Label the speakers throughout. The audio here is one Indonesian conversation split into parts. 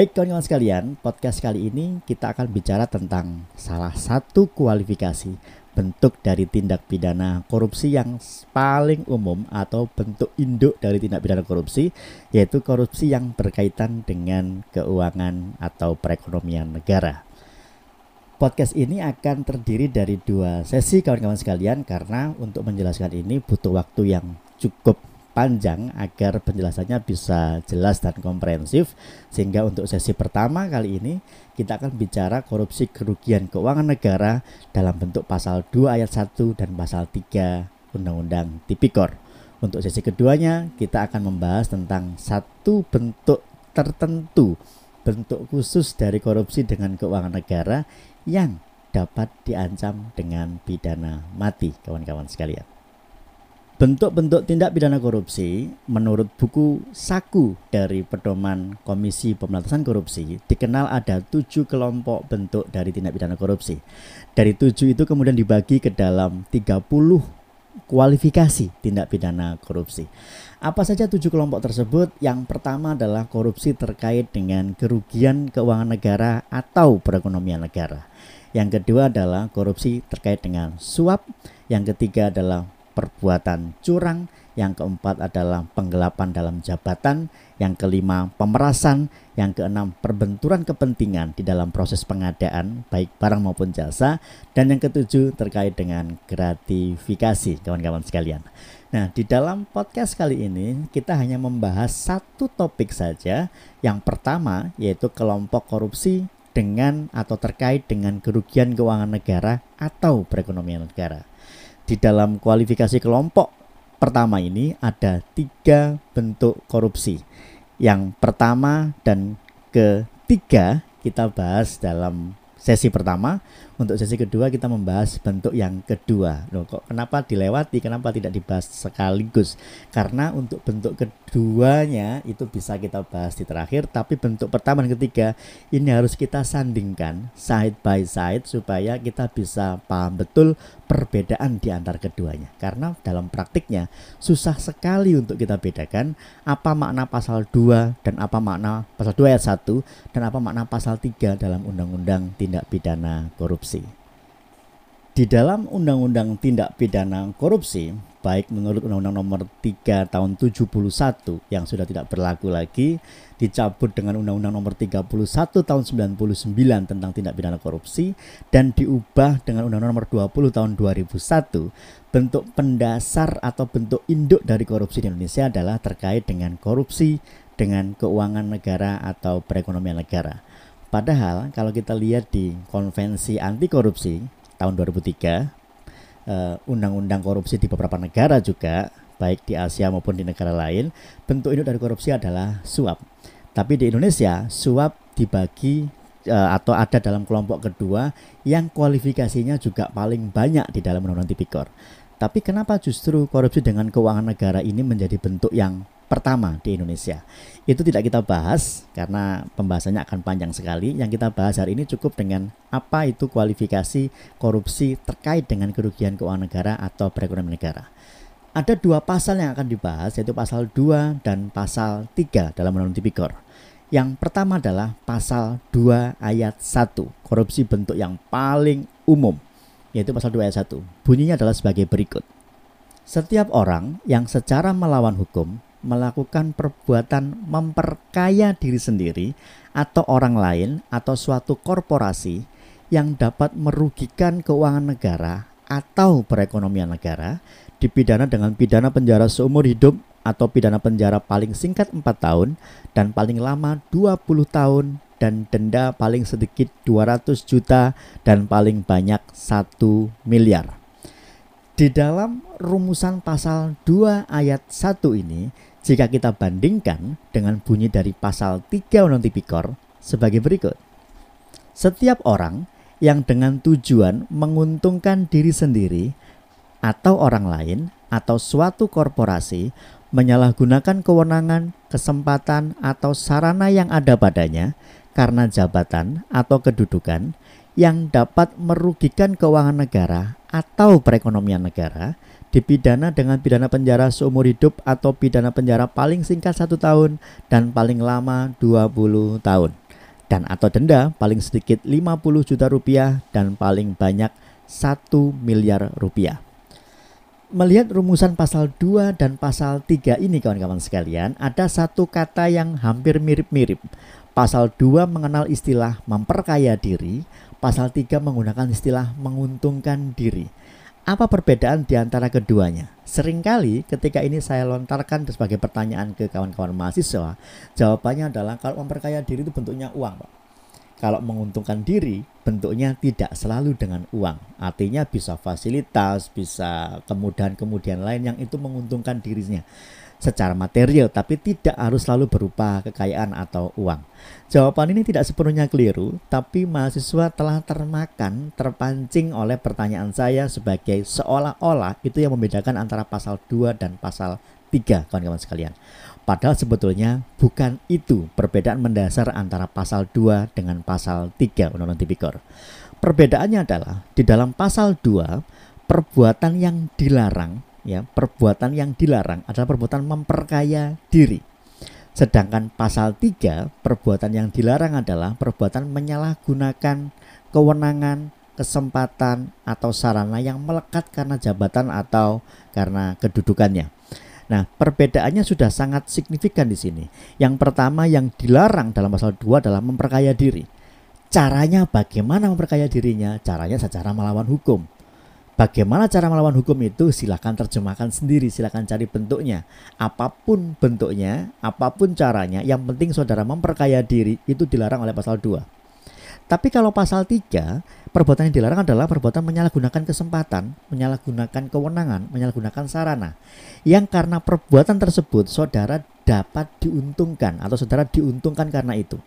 Speaker 1: Baik kawan-kawan sekalian, podcast kali ini kita akan bicara tentang salah satu kualifikasi bentuk dari tindak pidana korupsi yang paling umum atau bentuk induk dari tindak pidana korupsi yaitu korupsi yang berkaitan dengan keuangan atau perekonomian negara. Podcast ini akan terdiri dari dua sesi kawan-kawan sekalian karena untuk menjelaskan ini butuh waktu yang cukup panjang agar penjelasannya bisa jelas dan komprehensif sehingga untuk sesi pertama kali ini kita akan bicara korupsi kerugian keuangan negara dalam bentuk pasal 2 ayat 1 dan pasal 3 Undang-Undang Tipikor. Untuk sesi keduanya kita akan membahas tentang satu bentuk tertentu bentuk khusus dari korupsi dengan keuangan negara yang dapat diancam dengan pidana mati kawan-kawan sekalian. Bentuk-bentuk tindak pidana korupsi menurut buku Saku dari Pedoman Komisi Pemberantasan Korupsi dikenal ada tujuh kelompok bentuk dari tindak pidana korupsi. Dari tujuh itu kemudian dibagi ke dalam 30 kualifikasi tindak pidana korupsi. Apa saja tujuh kelompok tersebut? Yang pertama adalah korupsi terkait dengan kerugian keuangan negara atau perekonomian negara. Yang kedua adalah korupsi terkait dengan suap. Yang ketiga adalah perbuatan curang, yang keempat adalah penggelapan dalam jabatan, yang kelima pemerasan, yang keenam perbenturan kepentingan di dalam proses pengadaan baik barang maupun jasa, dan yang ketujuh terkait dengan gratifikasi kawan-kawan sekalian. Nah, di dalam podcast kali ini kita hanya membahas satu topik saja. Yang pertama yaitu kelompok korupsi dengan atau terkait dengan kerugian keuangan negara atau perekonomian negara. Di dalam kualifikasi kelompok pertama ini ada tiga bentuk korupsi. Yang pertama dan ketiga kita bahas dalam sesi pertama. Untuk sesi kedua kita membahas bentuk yang kedua. Loh kok kenapa dilewati? Kenapa tidak dibahas sekaligus? Karena untuk bentuk keduanya itu bisa kita bahas di terakhir, tapi bentuk pertama dan ketiga ini harus kita sandingkan side by side supaya kita bisa paham betul perbedaan di antara keduanya. Karena dalam praktiknya susah sekali untuk kita bedakan apa makna pasal 2 dan apa makna pasal 2 ayat 1 dan apa makna pasal 3 dalam undang-undang tindak pidana korupsi korupsi. Di dalam Undang-Undang Tindak Pidana Korupsi, baik menurut Undang-Undang Nomor 3 Tahun 71 yang sudah tidak berlaku lagi, dicabut dengan Undang-Undang Nomor 31 Tahun 99 tentang tindak pidana korupsi dan diubah dengan Undang-Undang Nomor 20 Tahun 2001, bentuk pendasar atau bentuk induk dari korupsi di Indonesia adalah terkait dengan korupsi dengan keuangan negara atau perekonomian negara. Padahal kalau kita lihat di konvensi anti korupsi tahun 2003, eh, undang-undang korupsi di beberapa negara juga, baik di Asia maupun di negara lain, bentuk induk dari korupsi adalah suap. Tapi di Indonesia, suap dibagi eh, atau ada dalam kelompok kedua yang kualifikasinya juga paling banyak di dalam undang-undang tipikor. Tapi kenapa justru korupsi dengan keuangan negara ini menjadi bentuk yang pertama di Indonesia. Itu tidak kita bahas karena pembahasannya akan panjang sekali. Yang kita bahas hari ini cukup dengan apa itu kualifikasi korupsi terkait dengan kerugian keuangan negara atau perekonomian negara. Ada dua pasal yang akan dibahas yaitu pasal 2 dan pasal 3 dalam Undang-Undang Tipikor. Yang pertama adalah pasal 2 ayat 1, korupsi bentuk yang paling umum, yaitu pasal 2 ayat 1. Bunyinya adalah sebagai berikut. Setiap orang yang secara melawan hukum melakukan perbuatan memperkaya diri sendiri atau orang lain atau suatu korporasi yang dapat merugikan keuangan negara atau perekonomian negara dipidana dengan pidana penjara seumur hidup atau pidana penjara paling singkat 4 tahun dan paling lama 20 tahun dan denda paling sedikit 200 juta dan paling banyak 1 miliar. Di dalam rumusan pasal 2 ayat 1 ini jika kita bandingkan dengan bunyi dari pasal 3 Undang Tipikor sebagai berikut. Setiap orang yang dengan tujuan menguntungkan diri sendiri atau orang lain atau suatu korporasi menyalahgunakan kewenangan, kesempatan, atau sarana yang ada padanya karena jabatan atau kedudukan yang dapat merugikan keuangan negara atau perekonomian negara dipidana dengan pidana penjara seumur hidup atau pidana penjara paling singkat satu tahun dan paling lama 20 tahun. dan atau denda paling sedikit 50 juta rupiah dan paling banyak 1 miliar rupiah. Melihat rumusan pasal 2 dan pasal 3 ini kawan-kawan sekalian, ada satu kata yang hampir mirip-mirip. Pasal 2 mengenal istilah memperkaya diri, pasal 3 menggunakan istilah menguntungkan diri. Apa perbedaan di antara keduanya? Seringkali ketika ini saya lontarkan sebagai pertanyaan ke kawan-kawan mahasiswa, jawabannya adalah kalau memperkaya diri itu bentuknya uang, Pak. Kalau menguntungkan diri, bentuknya tidak selalu dengan uang. Artinya bisa fasilitas, bisa kemudahan-kemudahan lain yang itu menguntungkan dirinya secara material tapi tidak harus selalu berupa kekayaan atau uang. Jawaban ini tidak sepenuhnya keliru, tapi mahasiswa telah termakan, terpancing oleh pertanyaan saya sebagai seolah-olah itu yang membedakan antara pasal 2 dan pasal 3 kawan-kawan sekalian. Padahal sebetulnya bukan itu perbedaan mendasar antara pasal 2 dengan pasal 3 Undang-Undang Tipikor. Perbedaannya adalah di dalam pasal 2 perbuatan yang dilarang ya perbuatan yang dilarang adalah perbuatan memperkaya diri. Sedangkan pasal 3 perbuatan yang dilarang adalah perbuatan menyalahgunakan kewenangan, kesempatan atau sarana yang melekat karena jabatan atau karena kedudukannya. Nah, perbedaannya sudah sangat signifikan di sini. Yang pertama yang dilarang dalam pasal 2 adalah memperkaya diri. Caranya bagaimana memperkaya dirinya? Caranya secara melawan hukum. Bagaimana cara melawan hukum itu? Silahkan terjemahkan sendiri, silahkan cari bentuknya. Apa pun bentuknya, apa pun caranya, yang penting saudara memperkaya diri itu dilarang oleh pasal 2. Tapi kalau pasal 3, perbuatan yang dilarang adalah perbuatan menyalahgunakan kesempatan, menyalahgunakan kewenangan, menyalahgunakan sarana. Yang karena perbuatan tersebut saudara dapat diuntungkan atau saudara diuntungkan karena itu.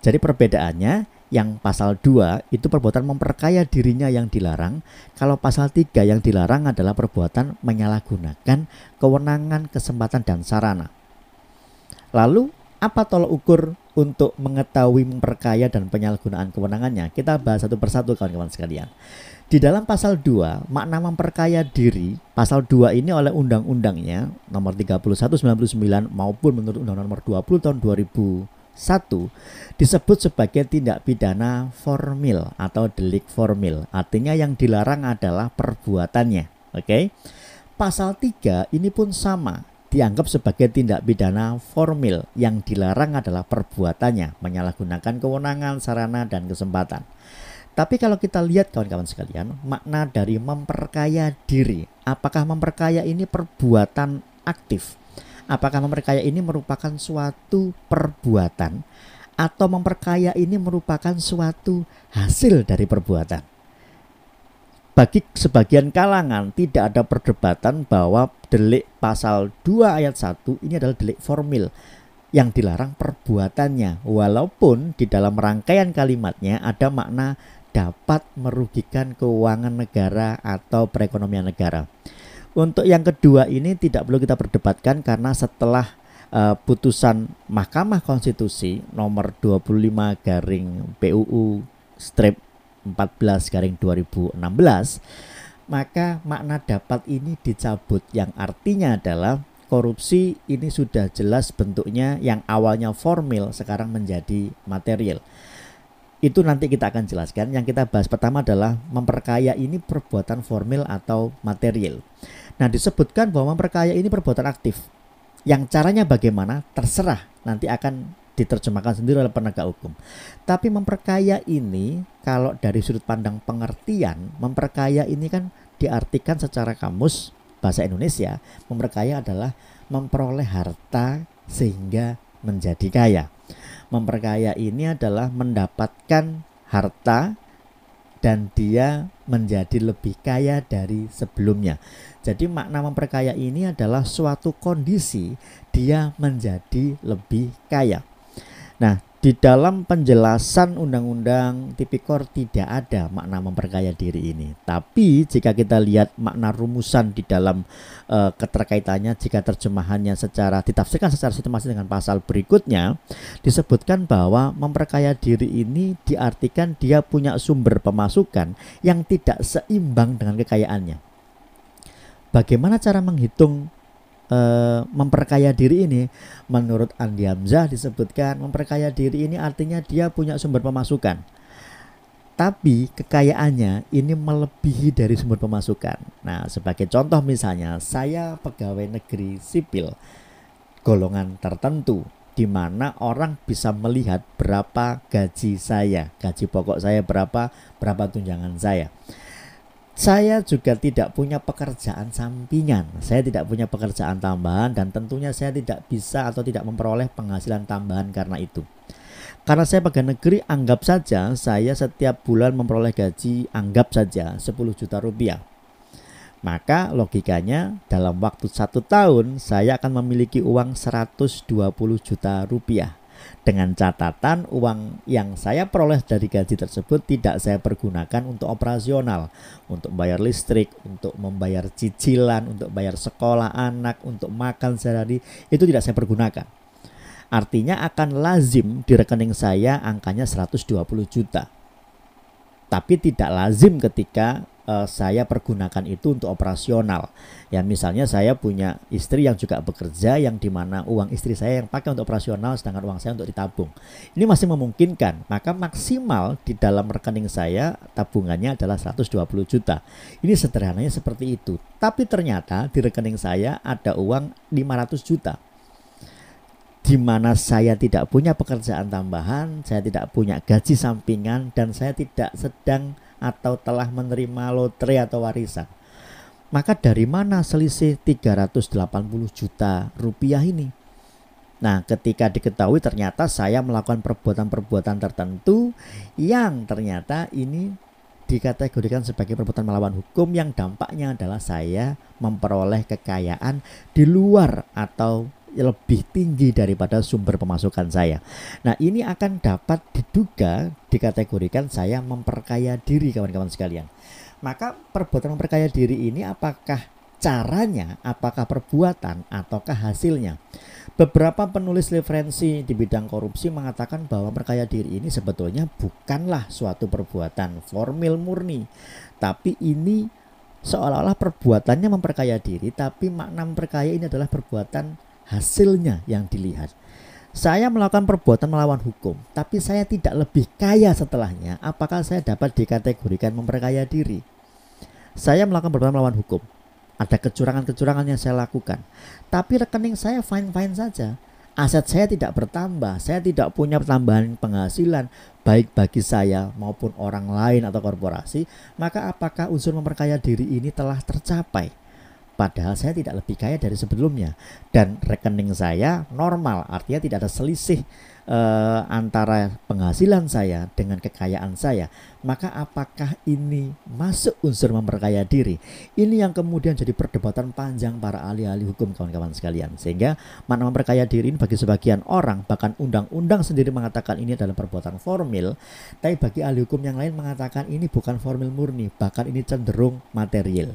Speaker 1: Jadi perbedaannya yang pasal 2 itu perbuatan memperkaya dirinya yang dilarang. Kalau pasal 3 yang dilarang adalah perbuatan menyalahgunakan kewenangan, kesempatan dan sarana. Lalu apa tolok ukur untuk mengetahui memperkaya dan penyalahgunaan kewenangannya? Kita bahas satu persatu kawan-kawan sekalian. Di dalam pasal 2, makna memperkaya diri, pasal 2 ini oleh undang-undangnya nomor 3199 maupun menurut undang-undang nomor 20 tahun 2000 satu disebut sebagai tindak pidana formil atau delik formil. Artinya yang dilarang adalah perbuatannya. Oke. Okay? Pasal 3 ini pun sama, dianggap sebagai tindak pidana formil yang dilarang adalah perbuatannya, menyalahgunakan kewenangan, sarana dan kesempatan. Tapi kalau kita lihat kawan-kawan sekalian, makna dari memperkaya diri, apakah memperkaya ini perbuatan aktif Apakah memperkaya ini merupakan suatu perbuatan atau memperkaya ini merupakan suatu hasil dari perbuatan? Bagi sebagian kalangan tidak ada perdebatan bahwa delik pasal 2 ayat 1 ini adalah delik formil yang dilarang perbuatannya walaupun di dalam rangkaian kalimatnya ada makna dapat merugikan keuangan negara atau perekonomian negara. Untuk yang kedua ini tidak perlu kita perdebatkan karena setelah uh, putusan Mahkamah Konstitusi nomor 25 garing PUU strip 14 garing 2016 maka makna dapat ini dicabut yang artinya adalah korupsi ini sudah jelas bentuknya yang awalnya formil sekarang menjadi material. Itu nanti kita akan jelaskan. Yang kita bahas pertama adalah memperkaya ini perbuatan formil atau material. Nah, disebutkan bahwa memperkaya ini perbuatan aktif. Yang caranya bagaimana terserah nanti akan diterjemahkan sendiri oleh penegak hukum. Tapi memperkaya ini kalau dari sudut pandang pengertian, memperkaya ini kan diartikan secara kamus bahasa Indonesia, memperkaya adalah memperoleh harta sehingga menjadi kaya. Memperkaya ini adalah mendapatkan harta dan dia menjadi lebih kaya dari sebelumnya. Jadi makna memperkaya ini adalah suatu kondisi dia menjadi lebih kaya. Nah, di dalam penjelasan undang-undang tipikor tidak ada makna memperkaya diri ini. Tapi jika kita lihat makna rumusan di dalam uh, keterkaitannya jika terjemahannya secara ditafsirkan secara sistematis dengan pasal berikutnya disebutkan bahwa memperkaya diri ini diartikan dia punya sumber pemasukan yang tidak seimbang dengan kekayaannya. Bagaimana cara menghitung uh, memperkaya diri ini menurut Andi Hamzah disebutkan memperkaya diri ini artinya dia punya sumber pemasukan tapi kekayaannya ini melebihi dari sumber pemasukan. Nah, sebagai contoh misalnya, saya pegawai negeri sipil golongan tertentu di mana orang bisa melihat berapa gaji saya, gaji pokok saya berapa, berapa tunjangan saya. Saya juga tidak punya pekerjaan sampingan. Saya tidak punya pekerjaan tambahan dan tentunya saya tidak bisa atau tidak memperoleh penghasilan tambahan karena itu. Karena saya pegawai negeri, anggap saja saya setiap bulan memperoleh gaji, anggap saja 10 juta rupiah. Maka logikanya dalam waktu satu tahun saya akan memiliki uang 120 juta rupiah dengan catatan uang yang saya peroleh dari gaji tersebut tidak saya pergunakan untuk operasional, untuk bayar listrik, untuk membayar cicilan, untuk bayar sekolah anak, untuk makan sehari itu tidak saya pergunakan. Artinya akan lazim di rekening saya angkanya 120 juta. Tapi tidak lazim ketika uh, saya pergunakan itu untuk operasional. Ya misalnya saya punya istri yang juga bekerja yang di mana uang istri saya yang pakai untuk operasional sedangkan uang saya untuk ditabung. Ini masih memungkinkan. Maka maksimal di dalam rekening saya tabungannya adalah 120 juta. Ini sederhananya seperti itu. Tapi ternyata di rekening saya ada uang 500 juta di mana saya tidak punya pekerjaan tambahan, saya tidak punya gaji sampingan, dan saya tidak sedang atau telah menerima lotre atau warisan. Maka dari mana selisih 380 juta rupiah ini? Nah, ketika diketahui ternyata saya melakukan perbuatan-perbuatan tertentu yang ternyata ini dikategorikan sebagai perbuatan melawan hukum yang dampaknya adalah saya memperoleh kekayaan di luar atau lebih tinggi daripada sumber pemasukan saya. Nah, ini akan dapat diduga dikategorikan saya memperkaya diri kawan-kawan sekalian. Maka perbuatan memperkaya diri ini apakah caranya, apakah perbuatan ataukah hasilnya? Beberapa penulis referensi di bidang korupsi mengatakan bahwa memperkaya diri ini sebetulnya bukanlah suatu perbuatan formil murni, tapi ini seolah-olah perbuatannya memperkaya diri, tapi makna memperkaya ini adalah perbuatan hasilnya yang dilihat. Saya melakukan perbuatan melawan hukum, tapi saya tidak lebih kaya setelahnya. Apakah saya dapat dikategorikan memperkaya diri? Saya melakukan perbuatan melawan hukum. Ada kecurangan-kecurangan yang saya lakukan, tapi rekening saya fine-fine saja. Aset saya tidak bertambah, saya tidak punya tambahan penghasilan baik bagi saya maupun orang lain atau korporasi. Maka apakah unsur memperkaya diri ini telah tercapai? Padahal saya tidak lebih kaya dari sebelumnya dan rekening saya normal, artinya tidak ada selisih eh, antara penghasilan saya dengan kekayaan saya. Maka apakah ini masuk unsur memperkaya diri? Ini yang kemudian jadi perdebatan panjang para ahli-ahli hukum kawan-kawan sekalian. Sehingga mana memperkaya diri ini bagi sebagian orang bahkan undang-undang sendiri mengatakan ini adalah perbuatan formil, tapi bagi ahli hukum yang lain mengatakan ini bukan formil murni, bahkan ini cenderung material.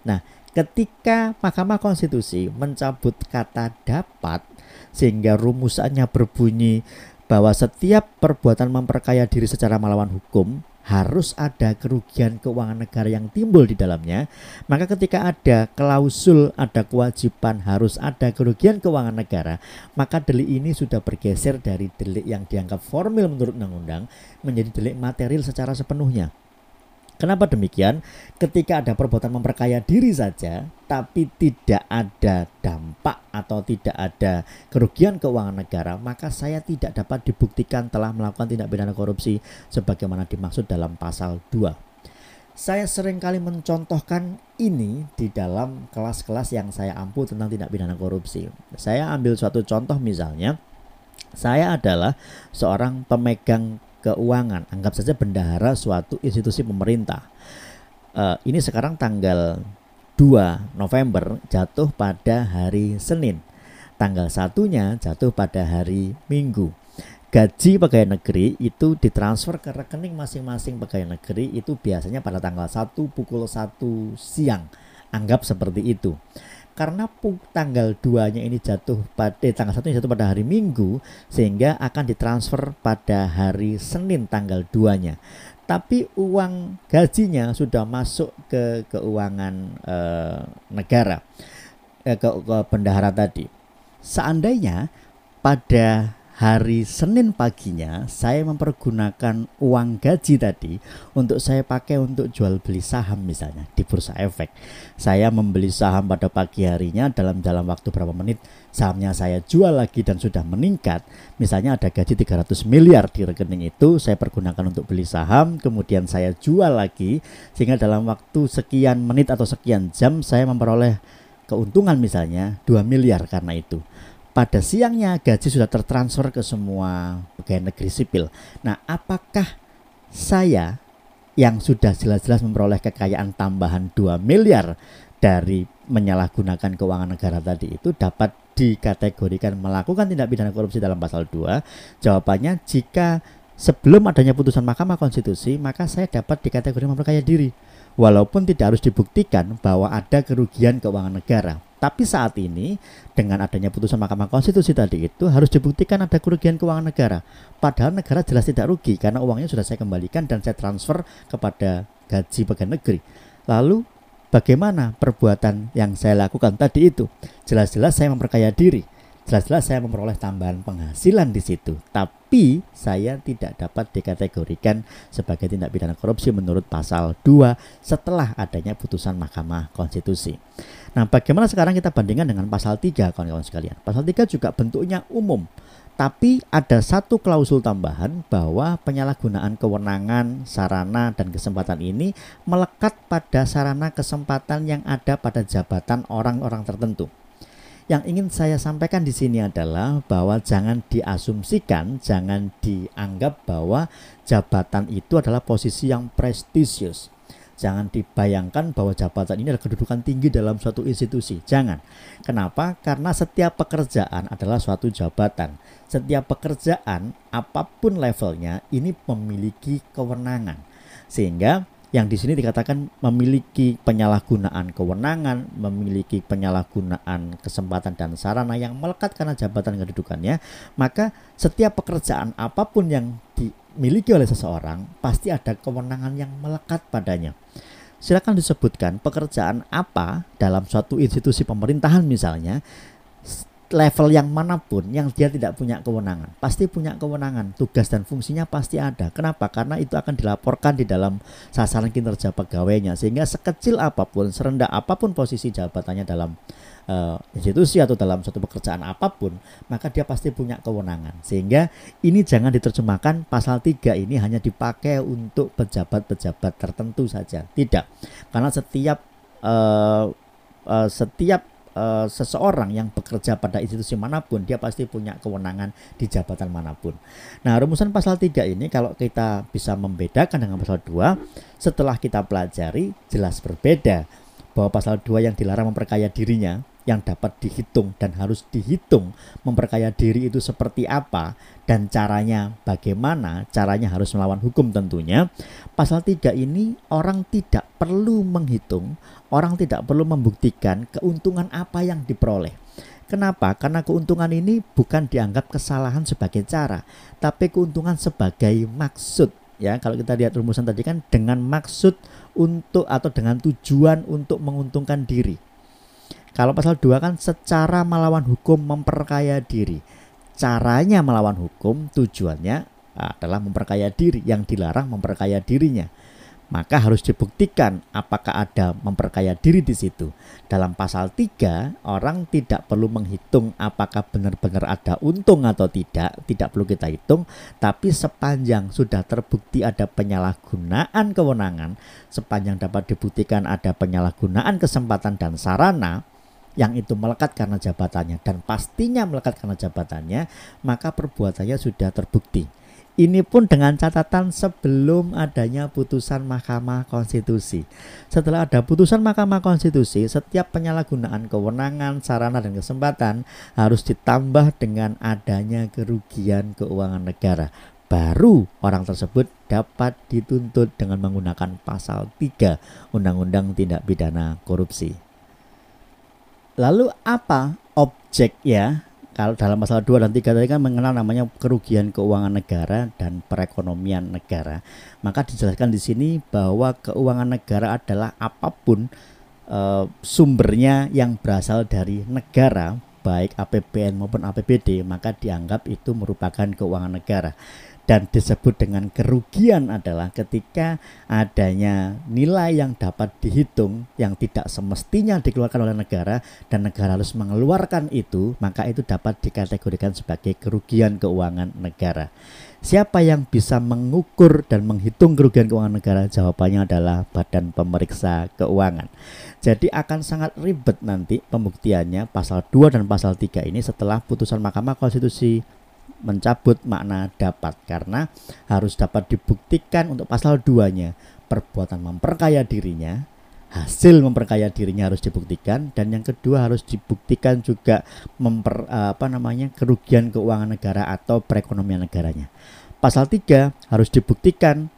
Speaker 1: Nah, ketika Mahkamah Konstitusi mencabut kata dapat sehingga rumusannya berbunyi bahwa setiap perbuatan memperkaya diri secara melawan hukum harus ada kerugian keuangan negara yang timbul di dalamnya, maka ketika ada klausul, ada kewajiban harus ada kerugian keuangan negara, maka delik ini sudah bergeser dari delik yang dianggap formil menurut undang-undang menjadi delik material secara sepenuhnya. Kenapa demikian? Ketika ada perbuatan memperkaya diri saja, tapi tidak ada dampak atau tidak ada kerugian keuangan negara, maka saya tidak dapat dibuktikan telah melakukan tindak pidana korupsi sebagaimana dimaksud dalam pasal 2. Saya sering kali mencontohkan ini di dalam kelas-kelas yang saya ampu tentang tindak pidana korupsi. Saya ambil suatu contoh misalnya, saya adalah seorang pemegang keuangan. Anggap saja bendahara suatu institusi pemerintah. Uh, ini sekarang tanggal 2 November jatuh pada hari Senin. Tanggal satunya jatuh pada hari Minggu. Gaji pegawai negeri itu ditransfer ke rekening masing-masing pegawai negeri itu biasanya pada tanggal 1 pukul 1 siang. Anggap seperti itu karena tanggal 2-nya ini jatuh pada eh, tanggal 1 jatuh pada hari Minggu sehingga akan ditransfer pada hari Senin tanggal 2-nya. Tapi uang gajinya sudah masuk ke keuangan e, negara. eh, ke, ke bendahara tadi. Seandainya pada hari Senin paginya saya mempergunakan uang gaji tadi untuk saya pakai untuk jual beli saham misalnya di bursa efek. Saya membeli saham pada pagi harinya dalam dalam waktu berapa menit sahamnya saya jual lagi dan sudah meningkat. Misalnya ada gaji 300 miliar di rekening itu saya pergunakan untuk beli saham kemudian saya jual lagi sehingga dalam waktu sekian menit atau sekian jam saya memperoleh keuntungan misalnya 2 miliar karena itu pada siangnya gaji sudah tertransfer ke semua pegawai negeri sipil. Nah, apakah saya yang sudah jelas-jelas memperoleh kekayaan tambahan 2 miliar dari menyalahgunakan keuangan negara tadi itu dapat dikategorikan melakukan tindak pidana korupsi dalam pasal 2? Jawabannya jika sebelum adanya putusan Mahkamah Konstitusi, maka saya dapat dikategorikan memperkaya diri. Walaupun tidak harus dibuktikan bahwa ada kerugian keuangan negara. Tapi saat ini dengan adanya putusan Mahkamah Konstitusi tadi itu harus dibuktikan ada kerugian keuangan negara. Padahal negara jelas tidak rugi karena uangnya sudah saya kembalikan dan saya transfer kepada gaji pegawai negeri. Lalu bagaimana perbuatan yang saya lakukan tadi itu? Jelas-jelas saya memperkaya diri. Jelas-jelas saya memperoleh tambahan penghasilan di situ. Tapi saya tidak dapat dikategorikan sebagai tindak pidana korupsi menurut pasal 2 setelah adanya putusan Mahkamah Konstitusi. Nah, bagaimana sekarang kita bandingkan dengan pasal 3 kawan-kawan sekalian? Pasal 3 juga bentuknya umum, tapi ada satu klausul tambahan bahwa penyalahgunaan kewenangan, sarana dan kesempatan ini melekat pada sarana kesempatan yang ada pada jabatan orang-orang tertentu. Yang ingin saya sampaikan di sini adalah bahwa jangan diasumsikan, jangan dianggap bahwa jabatan itu adalah posisi yang prestisius Jangan dibayangkan bahwa jabatan ini adalah kedudukan tinggi dalam suatu institusi. Jangan. Kenapa? Karena setiap pekerjaan adalah suatu jabatan. Setiap pekerjaan, apa pun levelnya, ini memiliki kewenangan. Sehingga yang di sini dikatakan memiliki penyalahgunaan kewenangan, memiliki penyalahgunaan kesempatan dan sarana yang melekat karena jabatan kedudukannya, maka setiap pekerjaan apa pun yang di, dimiliki oleh seseorang, pasti ada kewenangan yang melekat padanya. Silakan disebutkan pekerjaan apa dalam suatu institusi pemerintahan misalnya level yang mana pun yang dia tidak punya kewenangan pasti punya kewenangan tugas dan fungsinya pasti ada kenapa karena itu akan dilaporkan di dalam sasaran kinerja pegawainya sehingga sekecil apa pun serendah apa pun posisi jabatannya dalam uh, institusi atau dalam suatu pekerjaan apa pun, maka dia pasti punya kewenangan. Sehingga ini jangan diterjemahkan pasal 3 ini hanya dipakai untuk pejabat-pejabat tertentu saja. Tidak. Karena setiap uh, setiap uh, seseorang yang bekerja pada institusi mana pun dia pasti punya kewenangan di jabatan mana pun. Nah, rumusan pasal 3 ini kalau kita bisa membedakan dengan pasal 2 setelah kita pelajari jelas berbeda bahwa pasal 2 yang dilarang memperkaya dirinya yang dapat dihitung dan harus dihitung memperkaya diri itu seperti apa dan caranya bagaimana caranya harus melawan hukum tentunya pasal 3 ini orang tidak perlu menghitung orang tidak perlu membuktikan keuntungan apa yang diperoleh Kenapa? Karena keuntungan ini bukan dianggap kesalahan sebagai cara, tapi keuntungan sebagai maksud. Ya, kalau kita lihat rumusan tadi kan dengan maksud untuk atau dengan tujuan untuk menguntungkan diri. Kalau pasal 2 kan secara melawan hukum memperkaya diri. Caranya melawan hukum tujuannya adalah memperkaya diri, yang dilarang memperkaya dirinya. Maka harus dibuktikan apakah ada memperkaya diri di situ. Dalam pasal 3, orang tidak perlu menghitung apakah benar-benar ada untung atau tidak, tidak perlu kita hitung, tapi sepanjang sudah terbukti ada penyalahgunaan kewenangan, sepanjang dapat dibuktikan ada penyalahgunaan kesempatan dan sarana, yang itu melekat karena jabatannya dan pastinya melekat karena jabatannya, maka perbuatannya sudah terbukti. Ini pun dengan catatan sebelum adanya putusan Mahkamah Konstitusi. Setelah ada putusan Mahkamah Konstitusi, setiap penyalahgunaan kewenangan, sarana, dan kesempatan harus ditambah dengan adanya kerugian keuangan negara. Baru orang tersebut dapat dituntut dengan menggunakan pasal 3 Undang-Undang Tindak Pidana Korupsi. Lalu apa objek ya? Kalau dalam pasal 2 dan 3 tadi kan mengenal namanya kerugian keuangan negara dan perekonomian negara. Maka dijelaskan di sini bahwa keuangan negara adalah apa pun uh, sumbernya yang berasal dari negara baik APBN maupun APBD maka dianggap itu merupakan keuangan negara dan disebut dengan kerugian adalah ketika adanya nilai yang dapat dihitung yang tidak semestinya dikeluarkan oleh negara dan negara harus mengeluarkan itu maka itu dapat dikategorikan sebagai kerugian keuangan negara. Siapa yang bisa mengukur dan menghitung kerugian keuangan negara? Jawabannya adalah Badan Pemeriksa Keuangan. Jadi akan sangat ribet nanti pembuktiannya pasal 2 dan pasal 3 ini setelah putusan Mahkamah Konstitusi mencabut makna dapat karena harus dapat dibuktikan untuk pasal 2-nya perbuatan memperkaya dirinya hasil memperkaya dirinya harus dibuktikan dan yang kedua harus dibuktikan juga memper apa namanya kerugian keuangan negara atau perekonomian negaranya. Pasal 3 harus dibuktikan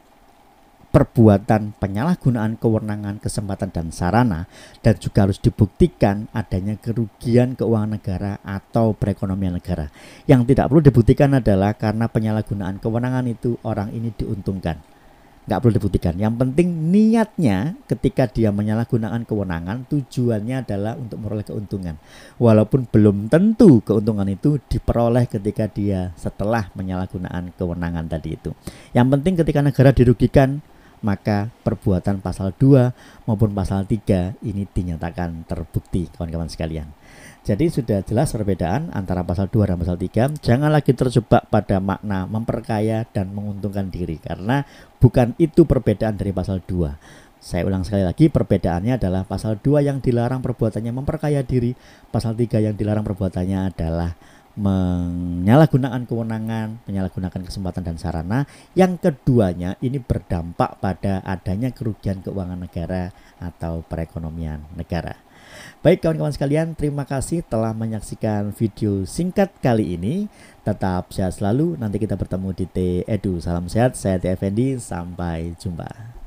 Speaker 1: perbuatan penyalahgunaan kewenangan, kesempatan dan sarana dan juga harus dibuktikan adanya kerugian keuangan negara atau perekonomian negara. Yang tidak perlu dibuktikan adalah karena penyalahgunaan kewenangan itu orang ini diuntungkan. Nggak perlu dibuktikan. Yang penting niatnya ketika dia menyalahgunakan kewenangan tujuannya adalah untuk memperoleh keuntungan. Walaupun belum tentu keuntungan itu diperoleh ketika dia setelah menyalahgunakan kewenangan tadi itu. Yang penting ketika negara dirugikan maka perbuatan pasal 2 maupun pasal 3 ini dinyatakan terbukti kawan-kawan sekalian. Jadi sudah jelas perbedaan antara pasal 2 dan pasal 3. Jangan lagi terjebak pada makna memperkaya dan menguntungkan diri karena bukan itu perbedaan dari pasal 2. Saya ulang sekali lagi, perbedaannya adalah pasal 2 yang dilarang perbuatannya memperkaya diri, pasal 3 yang dilarang perbuatannya adalah menyalahgunakan kewenangan, menyalahgunakan kesempatan dan sarana. Yang keduanya ini berdampak pada adanya kerugian keuangan negara atau perekonomian negara. Baik kawan-kawan sekalian, terima kasih telah menyaksikan video singkat kali ini. Tetap sehat selalu. Nanti kita bertemu di T Edu. Salam sehat, saya T Effendi. Sampai jumpa.